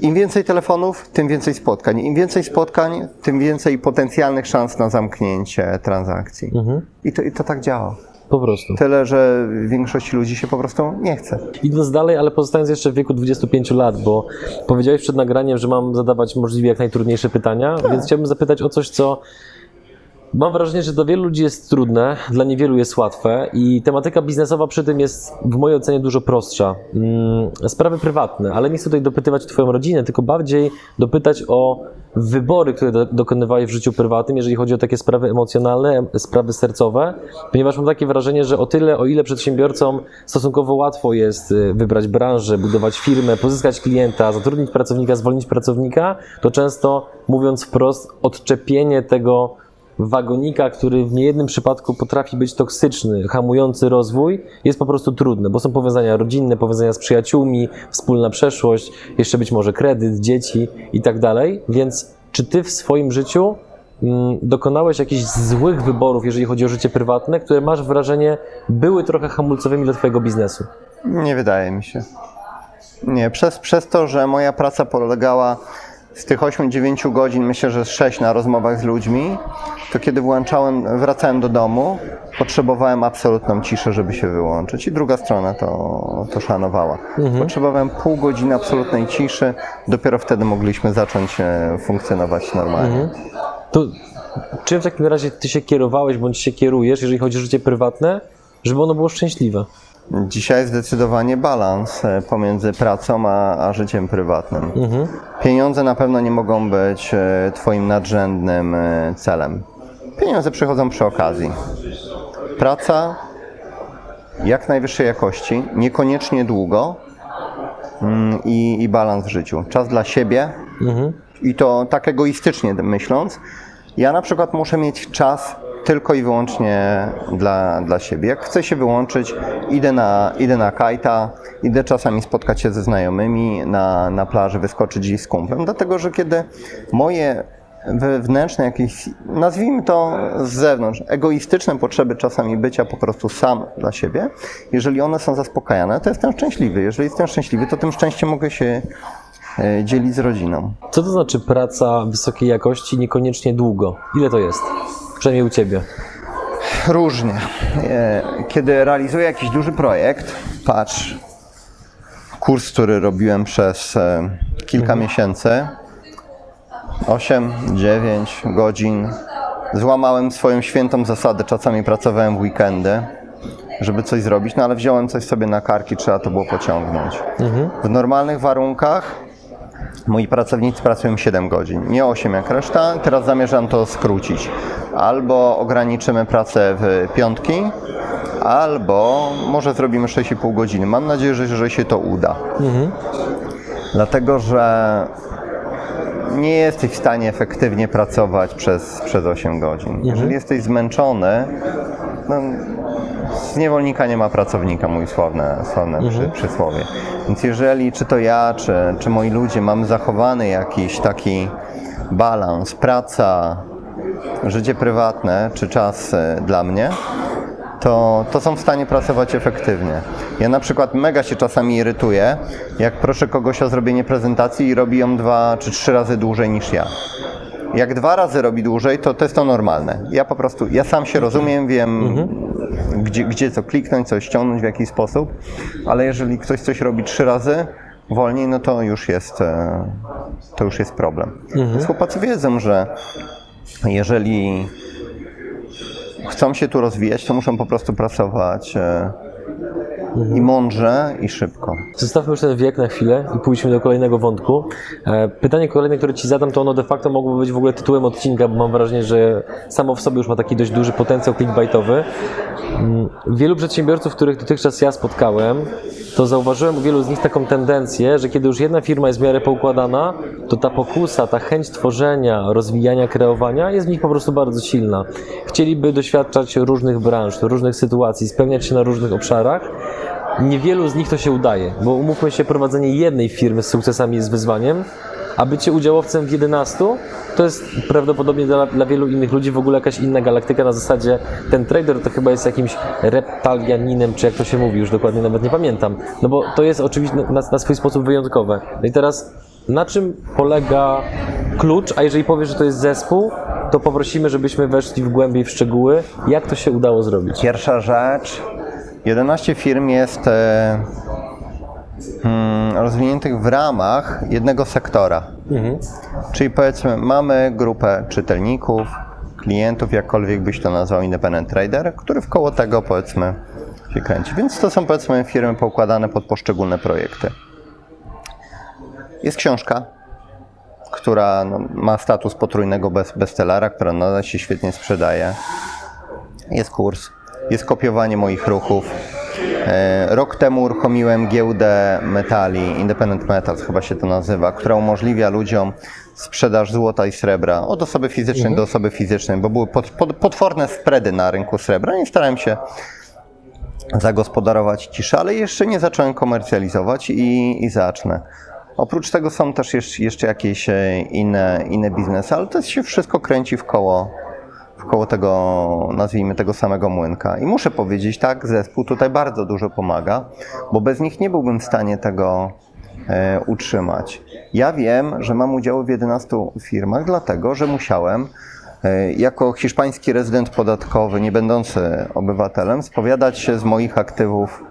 Im więcej telefonów, tym więcej spotkań. Im więcej spotkań, tym więcej potencjalnych szans na zamknięcie transakcji. Mhm. I, to, I to tak działa. Po prostu. Tyle, że większości ludzi się po prostu nie chce. Idąc dalej, ale pozostając jeszcze w wieku 25 lat, bo powiedziałeś przed nagraniem, że mam zadawać możliwie jak najtrudniejsze pytania, Tak. więc chciałbym zapytać o coś, co mam wrażenie, że dla wielu ludzi jest trudne, dla niewielu jest łatwe i tematyka biznesowa przy tym jest w mojej ocenie dużo prostsza. Mm, Sprawy prywatne, ale nie chcę tutaj dopytywać o Twoją rodzinę, tylko bardziej dopytać o wybory, które do, dokonywałeś w życiu prywatnym, jeżeli chodzi o takie sprawy emocjonalne, em- sprawy sercowe, ponieważ mam takie wrażenie, że o tyle, o ile przedsiębiorcom stosunkowo łatwo jest y, wybrać branżę, budować firmę, pozyskać klienta, zatrudnić pracownika, zwolnić pracownika, to często, mówiąc wprost, odczepienie tego wagonika, który w niejednym przypadku potrafi być toksyczny, hamujący rozwój, jest po prostu trudne, bo są powiązania rodzinne, powiązania z przyjaciółmi, wspólna przeszłość, jeszcze być może kredyt, dzieci i tak dalej. Więc czy ty w swoim życiu mm, dokonałeś jakichś złych wyborów, jeżeli chodzi o życie prywatne, które masz wrażenie były trochę hamulcowymi dla twojego biznesu? Nie wydaje mi się. Nie, przez, przez to, że moja praca polegała z tych 8-9 godzin, myślę, że z 6 na rozmowach z ludźmi, to kiedy włączałem, wracałem do domu, potrzebowałem absolutną ciszę, żeby się wyłączyć. I druga strona to, to szanowała. Potrzebowałem pół godziny absolutnej ciszy, dopiero wtedy mogliśmy zacząć e, funkcjonować normalnie. To czym w takim razie ty się kierowałeś, bądź się kierujesz, jeżeli chodzi o życie prywatne, żeby ono było szczęśliwe? Dzisiaj zdecydowanie balans e, pomiędzy pracą a, a życiem prywatnym. Pieniądze na pewno nie mogą być e, Twoim nadrzędnym e, celem. Pieniądze przychodzą przy okazji. Praca jak najwyższej jakości, niekoniecznie długo mm, i, i balans w życiu. Czas dla siebie i to tak egoistycznie myśląc. Ja na przykład muszę mieć czas tylko i wyłącznie dla, dla siebie. Jak chcę się wyłączyć, idę na, idę na kajta, idę czasami spotkać się ze znajomymi na, na plaży, wyskoczyć z kumplem, dlatego że kiedy moje wewnętrzne jakieś, nazwijmy to z zewnątrz, egoistyczne potrzeby czasami bycia po prostu sam dla siebie, jeżeli one są zaspokajane, to jestem szczęśliwy. Jeżeli jestem szczęśliwy, to tym szczęściem mogę się e, dzielić z rodziną. Co to znaczy praca wysokiej jakości, niekoniecznie długo? Ile to jest? Przynajmniej u ciebie. Różnie. E, Kiedy realizuję jakiś duży projekt, patrz, kurs, który robiłem przez e, kilka miesięcy, 8, 9 godzin, złamałem swoją świętą zasadę, czasami pracowałem w weekendy, żeby coś zrobić, no ale wziąłem coś sobie na karki, trzeba to było pociągnąć. W normalnych warunkach Moi pracownicy pracują 7 godzin, nie 8 jak reszta. Teraz zamierzam to skrócić. Albo ograniczymy pracę w piątki, albo może zrobimy 6,5 godziny. Mam nadzieję, że, że się to uda. Dlatego, że nie jesteś w stanie efektywnie pracować przez, przez 8 godzin. Jeżeli jesteś zmęczony, no, z niewolnika nie ma pracownika, mój sławne, sławne przy, przysłowie. Więc jeżeli czy to ja, czy, czy moi ludzie mamy zachowany jakiś taki balans, praca, życie prywatne, czy czas e, dla mnie, to, to są w stanie pracować efektywnie. Ja na przykład mega się czasami irytuję, jak proszę kogoś o zrobienie prezentacji i robi ją dwa czy trzy razy dłużej niż ja. Jak dwa razy robi dłużej, to to jest to normalne. Ja po prostu, ja sam się rozumiem, wiem gdzie, gdzie co kliknąć, co ściągnąć, w jaki sposób, ale jeżeli ktoś coś robi trzy razy wolniej, no to już jest, e, to już jest problem. Więc chłopacy wiedzą, że jeżeli chcą się tu rozwijać, to muszą po prostu pracować e, i mądrze, i szybko. Zostawmy już ten wiek na chwilę i pójdźmy do kolejnego wątku. E, Pytanie kolejne, które Ci zadam, to ono de facto mogłoby być w ogóle tytułem odcinka, bo mam wrażenie, że samo w sobie już ma taki dość duży potencjał clickbaitowy. Mm, Wielu przedsiębiorców, których dotychczas ja spotkałem, to zauważyłem u wielu z nich taką tendencję, że kiedy już jedna firma jest w miarę poukładana, to ta pokusa, ta chęć tworzenia, rozwijania, kreowania jest w nich po prostu bardzo silna. Chcieliby doświadczać różnych branż, różnych sytuacji, spełniać się na różnych obszarach. Niewielu z nich to się udaje, bo umówmy się, prowadzenie jednej firmy z sukcesami jest wyzwaniem, a bycie udziałowcem w 11 to jest prawdopodobnie dla, dla wielu innych ludzi w ogóle jakaś inna galaktyka na zasadzie ten trader to chyba jest jakimś reptalianinem, czy jak to się mówi, już dokładnie nawet nie pamiętam. No bo to jest oczywiście na, na swój sposób wyjątkowe. No i teraz na czym polega klucz, a jeżeli powiesz, że to jest zespół, to poprosimy, żebyśmy weszli w głębiej w szczegóły, jak to się udało zrobić. Pierwsza rzecz, 11 firm jest e, hmm, rozwiniętych w ramach jednego sektora. Czyli powiedzmy, mamy grupę czytelników, klientów, jakkolwiek byś to nazwał, independent trader, który w koło tego powiedzmy się kręci. Więc to są powiedzmy firmy poukładane pod poszczególne projekty. Jest książka, która no, ma status potrójnego bez, bestsellera, która nadal się świetnie sprzedaje. Jest kurs, jest kopiowanie moich ruchów. E, Rok temu uruchomiłem giełdę metali, Independent Metals chyba się to nazywa, która umożliwia ludziom sprzedaż złota i srebra od osoby fizycznej do osoby fizycznej, bo były pot, pot, potworne spready na rynku srebra i starałem się zagospodarować ciszę, ale jeszcze nie zacząłem komercjalizować i, i zacznę. Oprócz tego są też jeszcze, jeszcze jakieś e, inne, inne biznesy, ale to się wszystko kręci w koło, koło tego, nazwijmy tego samego młynka. I muszę powiedzieć, tak, zespół tutaj bardzo dużo pomaga, bo bez nich nie byłbym w stanie tego e, utrzymać. Ja wiem, że mam udziały w 11 firmach, dlatego że musiałem e, jako hiszpański rezydent podatkowy, nie będący obywatelem, spowiadać się z moich aktywów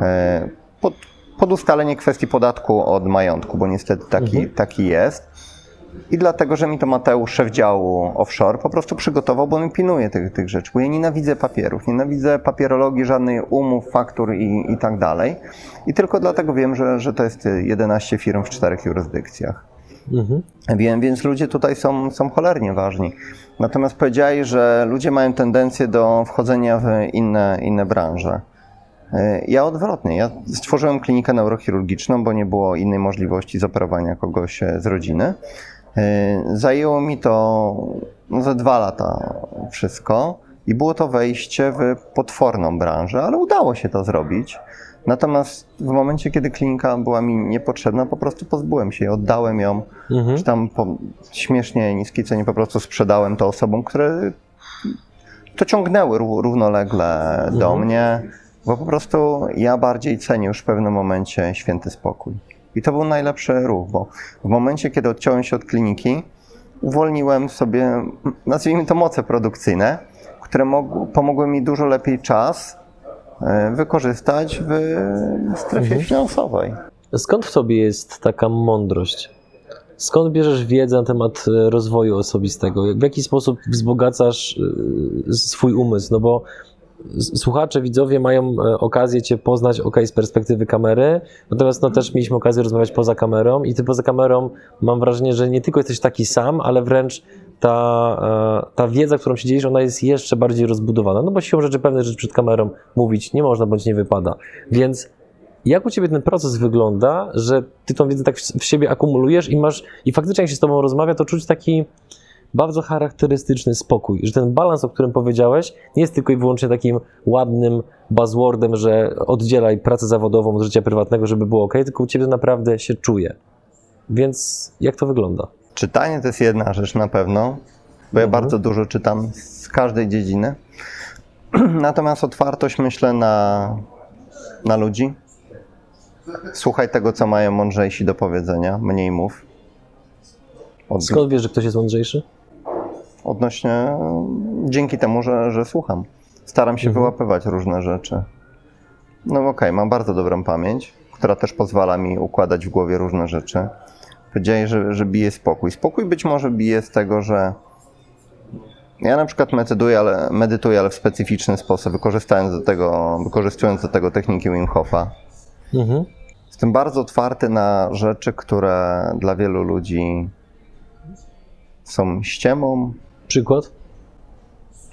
e, pod, pod ustalenie kwestii podatku od majątku, bo niestety taki, taki jest. I dlatego, że mi to Mateusz, szef działu offshore, po prostu przygotował, bo on pilnuje tych, tych rzeczy. Bo ja nienawidzę papierów, nienawidzę papierologii, żadnych umów, faktur i, i tak dalej. I tylko dlatego wiem, że, że to jest 11 firm w czterech jurysdykcjach. Mhm. Wiem, więc ludzie tutaj są, są cholernie ważni. Natomiast powiedziałeś, że ludzie mają tendencję do wchodzenia w inne, inne branże. Ja odwrotnie. Ja stworzyłem klinikę neurochirurgiczną, bo nie było innej możliwości zoperowania kogoś e, z rodziny. Y, Zajęło mi to ze dwa lata wszystko i było to wejście w potworną branżę, ale udało się to zrobić. Natomiast w momencie, kiedy klinika była mi niepotrzebna, po prostu pozbyłem się jej, oddałem ją, Mhm. czy tam po śmiesznie niskiej cenie po prostu sprzedałem to osobom, które to ciągnęły ró- równolegle do mnie, bo po prostu ja bardziej cenię już w pewnym momencie święty spokój. I to był najlepszy ruch, bo w momencie, kiedy odciąłem się od kliniki, uwolniłem sobie, nazwijmy to moce produkcyjne, które mogły, pomogły mi dużo lepiej czas e, wykorzystać w strefie finansowej. Skąd w tobie jest taka mądrość? Skąd bierzesz wiedzę na temat e, rozwoju osobistego? W jaki sposób wzbogacasz e, swój umysł? No bo słuchacze, widzowie mają e, okazję Cię poznać ok, z perspektywy kamery, natomiast no, też mieliśmy okazję rozmawiać poza kamerą i Ty poza kamerą mam wrażenie, że nie tylko jesteś taki sam, ale wręcz ta, e, ta wiedza, którą się dzielisz, ona jest jeszcze bardziej rozbudowana, no bo siłą rzeczy pewne rzeczy przed kamerą mówić nie można, bądź nie wypada. Więc jak u Ciebie ten proces wygląda, że Ty tą wiedzę tak w w siebie akumulujesz i masz, i faktycznie jak się z Tobą rozmawia, to czuć taki bardzo charakterystyczny spokój, że ten balans, o którym powiedziałeś, nie jest tylko i wyłącznie takim ładnym buzzwordem, że oddzielaj pracę zawodową od życia prywatnego, żeby było ok, tylko u Ciebie naprawdę się czuje. Więc jak to wygląda? Czytanie to jest jedna rzecz na pewno, bo ja Mhm. bardzo dużo czytam z każdej dziedziny. Natomiast otwartość myślę na, na ludzi. Słuchaj tego, co mają mądrzejsi do powiedzenia, mniej mów. Od, Skąd wiesz, że ktoś jest mądrzejszy? Odnośnie dzięki temu, że, że słucham. Staram się Mhm. wyłapywać różne rzeczy. No okej, mam bardzo dobrą pamięć, która też pozwala mi układać w głowie różne rzeczy. Powiedziałeś, że, że bije spokój. Spokój być może bije z tego, że ja na przykład medytuję, ale, medytuję, ale w specyficzny sposób, wykorzystując do tego, wykorzystując do tego techniki Wim Hofa. Mhm. Jestem bardzo otwarty na rzeczy, które dla wielu ludzi są ściemą, Przykład?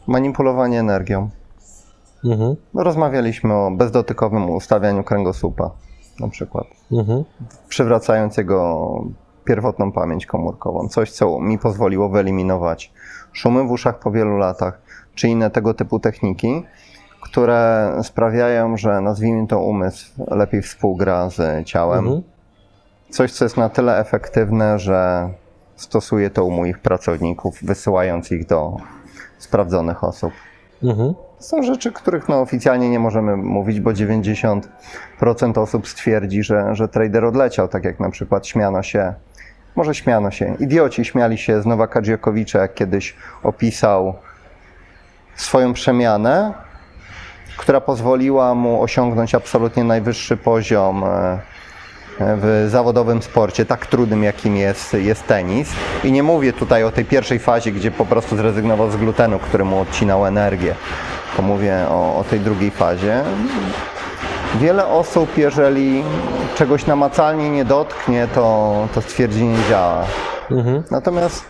manipulowanie energią. Mhm. No, rozmawialiśmy o bezdotykowym ustawianiu kręgosłupa, na przykład, Mhm. przywracając jego pierwotną pamięć komórkową. Coś, co mi pozwoliło wyeliminować szumy w uszach po wielu latach, czy inne tego typu techniki, które sprawiają, że nazwijmy to umysł lepiej współgra z ciałem. Mhm. Coś, co jest na tyle efektywne, że stosuję to u moich pracowników, wysyłając ich do sprawdzonych osób. Mhm. Są rzeczy, których no, oficjalnie nie możemy mówić, bo 90% osób stwierdzi, że, że trader odleciał, tak jak na przykład śmiano się, może śmiano się, idioci śmiali się z Nowaka Djokovicza, jak kiedyś opisał swoją przemianę, która pozwoliła mu osiągnąć absolutnie najwyższy poziom e, w zawodowym sporcie, tak trudnym jakim jest, jest tenis. I nie mówię tutaj o tej pierwszej fazie, gdzie po prostu zrezygnował z glutenu, który mu odcinał energię. To mówię o, o tej drugiej fazie. Wiele osób, jeżeli czegoś namacalnie nie dotknie, to, to stwierdzi nie działa. Mhm. Natomiast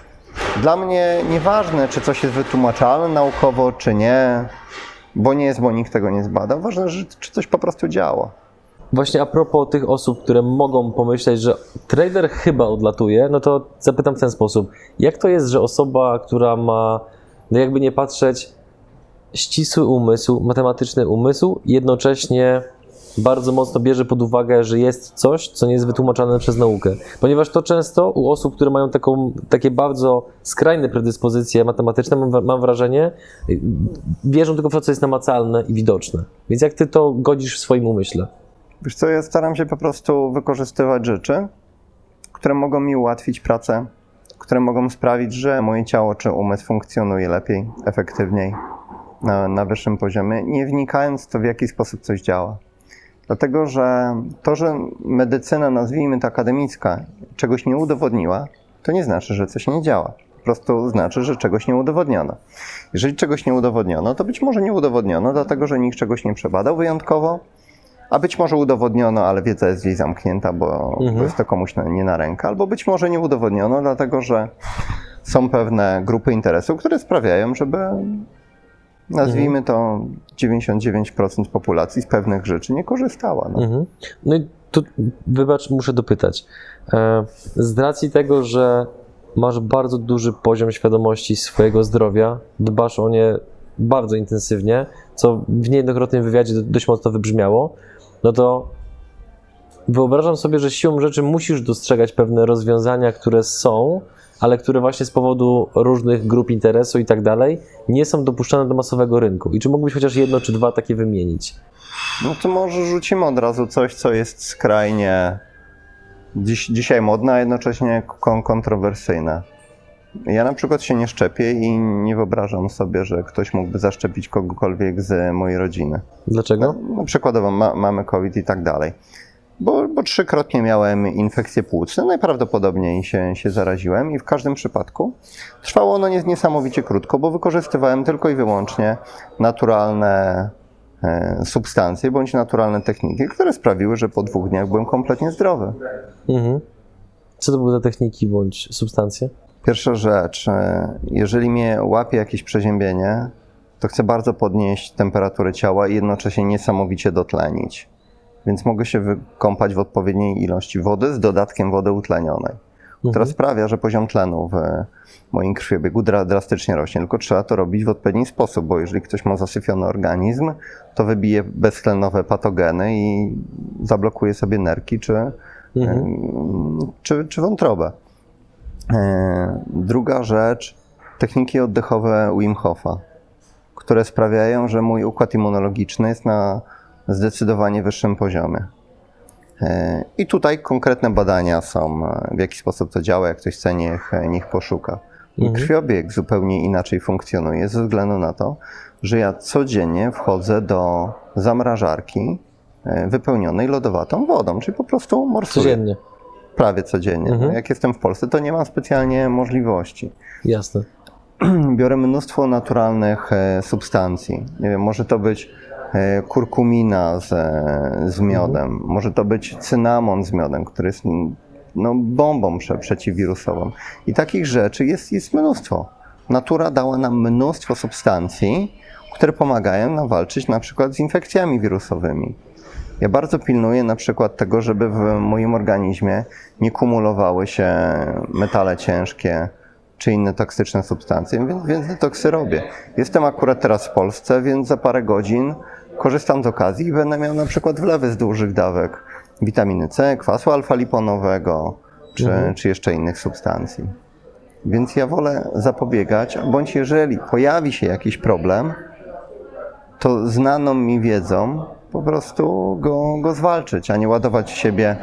dla mnie nieważne, czy coś jest wytłumaczalne naukowo, czy nie, bo nie jest, bo nikt tego nie zbadał. Ważne, że, czy coś po prostu działa. Właśnie a propos tych osób, które mogą pomyśleć, że trader chyba odlatuje, no to zapytam w ten sposób. Jak to jest, że osoba, która ma, no jakby nie patrzeć, ścisły umysł, matematyczny umysł, jednocześnie bardzo mocno bierze pod uwagę, że jest coś, co nie jest wytłumaczane przez naukę. Ponieważ to często u osób, które mają taką, takie bardzo skrajne predyspozycje matematyczne, mam, mam wrażenie, y, wierzą tylko w to, co jest namacalne i widoczne. Więc jak ty to godzisz w swoim umyśle? Wiesz co, ja staram się po prostu wykorzystywać rzeczy, które mogą mi ułatwić pracę, które mogą sprawić, że moje ciało czy umysł funkcjonuje lepiej, efektywniej, na, na wyższym poziomie, nie wnikając w to, w jaki sposób coś działa. Dlatego, że to, że medycyna, nazwijmy to akademicka, czegoś nie udowodniła, to nie znaczy, że coś nie działa. Po prostu znaczy, że czegoś nie udowodniono. Jeżeli czegoś nie udowodniono, to być może nie udowodniono, dlatego że nikt czegoś nie przebadał wyjątkowo, a być może udowodniono, ale wiedza jest gdzieś zamknięta, bo, Mhm. jest to komuś nie na rękę, albo być może nie udowodniono, dlatego że są pewne grupy interesów, które sprawiają, żeby nazwijmy to 99% populacji z pewnych rzeczy nie korzystała. No. Mhm. No i tu, wybacz, muszę dopytać. E, Z racji tego, że masz bardzo duży poziom świadomości swojego zdrowia, dbasz o nie bardzo intensywnie, co w niejednokrotnym wywiadzie do- dość mocno wybrzmiało, no to wyobrażam sobie, że siłą rzeczy musisz dostrzegać pewne rozwiązania, które są, ale które właśnie z powodu różnych grup interesu i tak dalej nie są dopuszczane do masowego rynku. I czy mógłbyś chociaż jedno czy dwa takie wymienić? No to może rzucimy od razu coś, co jest skrajnie dziś, dzisiaj modne, a jednocześnie kon- kontrowersyjne. Ja na przykład się nie szczepię i nie wyobrażam sobie, że ktoś mógłby zaszczepić kogokolwiek z mojej rodziny. Dlaczego? No, przykładowo ma, mamy COVID i tak dalej. Bo, bo trzykrotnie miałem infekcje płucne, najprawdopodobniej się, się zaraziłem i w każdym przypadku trwało ono nies- niesamowicie krótko, bo wykorzystywałem tylko i wyłącznie naturalne e, substancje bądź naturalne techniki, które sprawiły, że po dwóch dniach byłem kompletnie zdrowy. Mhm. Co to były za techniki bądź substancje? Pierwsza rzecz, e, jeżeli mnie łapie jakieś przeziębienie, to chcę bardzo podnieść temperaturę ciała i jednocześnie niesamowicie dotlenić. Więc mogę się wykąpać w odpowiedniej ilości wody z dodatkiem wody utlenionej, która Mhm. sprawia, że poziom tlenu w moim krwiobiegu dra- drastycznie rośnie. Tylko trzeba to robić w odpowiedni sposób, bo jeżeli ktoś ma zasyfiony organizm, to wybije beztlenowe patogeny i zablokuje sobie nerki czy, Mhm. em, czy, czy wątrobę. E, Druga rzecz, techniki oddechowe Wim Hofa, które sprawiają, że mój układ immunologiczny jest na zdecydowanie wyższym poziomie. E, I tutaj konkretne badania są, e, w jaki sposób to działa, jak ktoś chce, niech, niech poszuka. Mhm. krwiobieg zupełnie inaczej funkcjonuje ze względu na to, że ja codziennie wchodzę do zamrażarki wypełnionej lodowatą wodą, czyli po prostu morsuję Codziennie. Prawie codziennie. Mhm. Jak jestem w Polsce, to nie mam specjalnie możliwości. Jasne. Biorę mnóstwo naturalnych e, substancji. Nie wiem, może to być e, kurkumina z, e, z miodem, może to być cynamon z miodem, który jest no, bombą prze, przeciwwirusową. I takich rzeczy jest, jest mnóstwo. Natura dała nam mnóstwo substancji, które pomagają nam walczyć na przykład z infekcjami wirusowymi. Ja bardzo pilnuję na przykład tego, żeby w moim organizmie nie kumulowały się metale ciężkie czy inne toksyczne substancje, więc, więc detoksy robię. Jestem akurat teraz w Polsce, więc za parę godzin korzystam z okazji i będę miał na przykład wlewy z dużych dawek witaminy C, kwasu alfa-liponowego czy, Mhm. czy jeszcze innych substancji. Więc ja wolę zapobiegać, bądź jeżeli pojawi się jakiś problem, to znaną mi wiedzą po prostu go, go zwalczyć, a nie ładować w siebie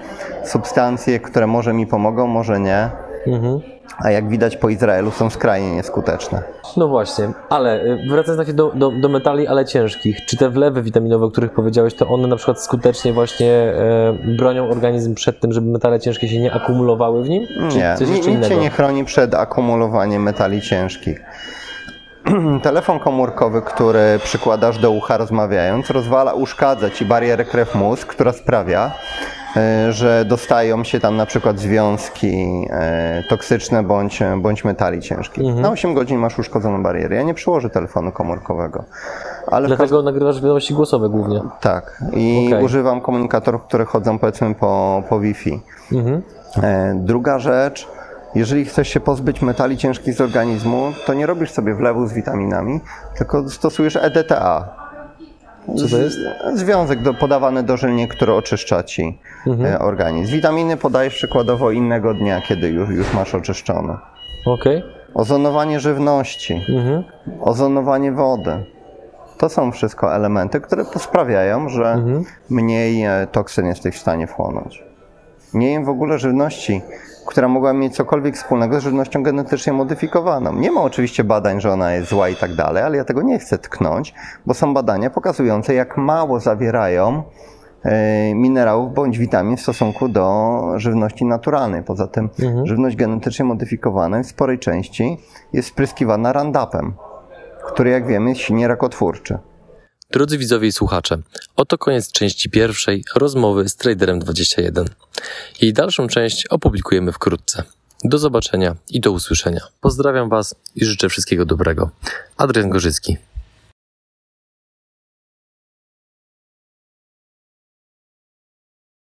substancje, które może mi pomogą, może nie, Mhm. a jak widać po Izraelu są skrajnie nieskuteczne. No właśnie, ale y, wracając do, do, do metali, ale ciężkich, czy te wlewy witaminowe, o których powiedziałeś, to one na przykład skutecznie właśnie e, bronią organizm przed tym, żeby metale ciężkie się nie akumulowały w nim? Czy Nie, nic cię nie chroni przed akumulowaniem metali ciężkich. Telefon komórkowy, który przykładasz do ucha rozmawiając, rozwala, uszkadza ci barierę krew-mózg, która sprawia, e, że dostają się tam na przykład związki e, toksyczne bądź, bądź metali ciężkich. Mhm. Na 8 godzin masz uszkodzoną barierę. Ja nie przyłożę telefonu komórkowego. Ale Dlatego nagrywasz wiadomości głosowe głównie. tak, i Okej. używam komunikatorów, które chodzą powiedzmy po, po Wi-Fi. Mhm. E, Druga rzecz, jeżeli chcesz się pozbyć metali ciężkich z organizmu, to nie robisz sobie wlewu z witaminami, tylko stosujesz EDTA. Co to jest? Związek do, podawany dożylnie, który oczyszcza ci Mhm. e, organizm. Witaminy podajesz przykładowo innego dnia, kiedy już, już masz oczyszczone. Okej. Ozonowanie żywności, Mhm. ozonowanie wody. To są wszystko elementy, które sprawiają, że Mhm. mniej e, toksyn jesteś w stanie wchłonąć. Nie jem w ogóle żywności, która mogła mieć cokolwiek wspólnego z żywnością genetycznie modyfikowaną. Nie ma oczywiście badań, że ona jest zła i tak dalej, ale ja tego nie chcę tknąć, bo są badania pokazujące, jak mało zawierają e, minerałów bądź witamin w stosunku do żywności naturalnej. Poza tym Mhm. żywność genetycznie modyfikowana w sporej części jest spryskiwana Roundupem, który jak wiemy jest silnie rakotwórczy. Drodzy widzowie i słuchacze, oto koniec części pierwszej rozmowy z Traderem 21. Jej dalszą część opublikujemy wkrótce. Do zobaczenia i do usłyszenia. Pozdrawiam Was i życzę wszystkiego dobrego. Adrian Gorzycki.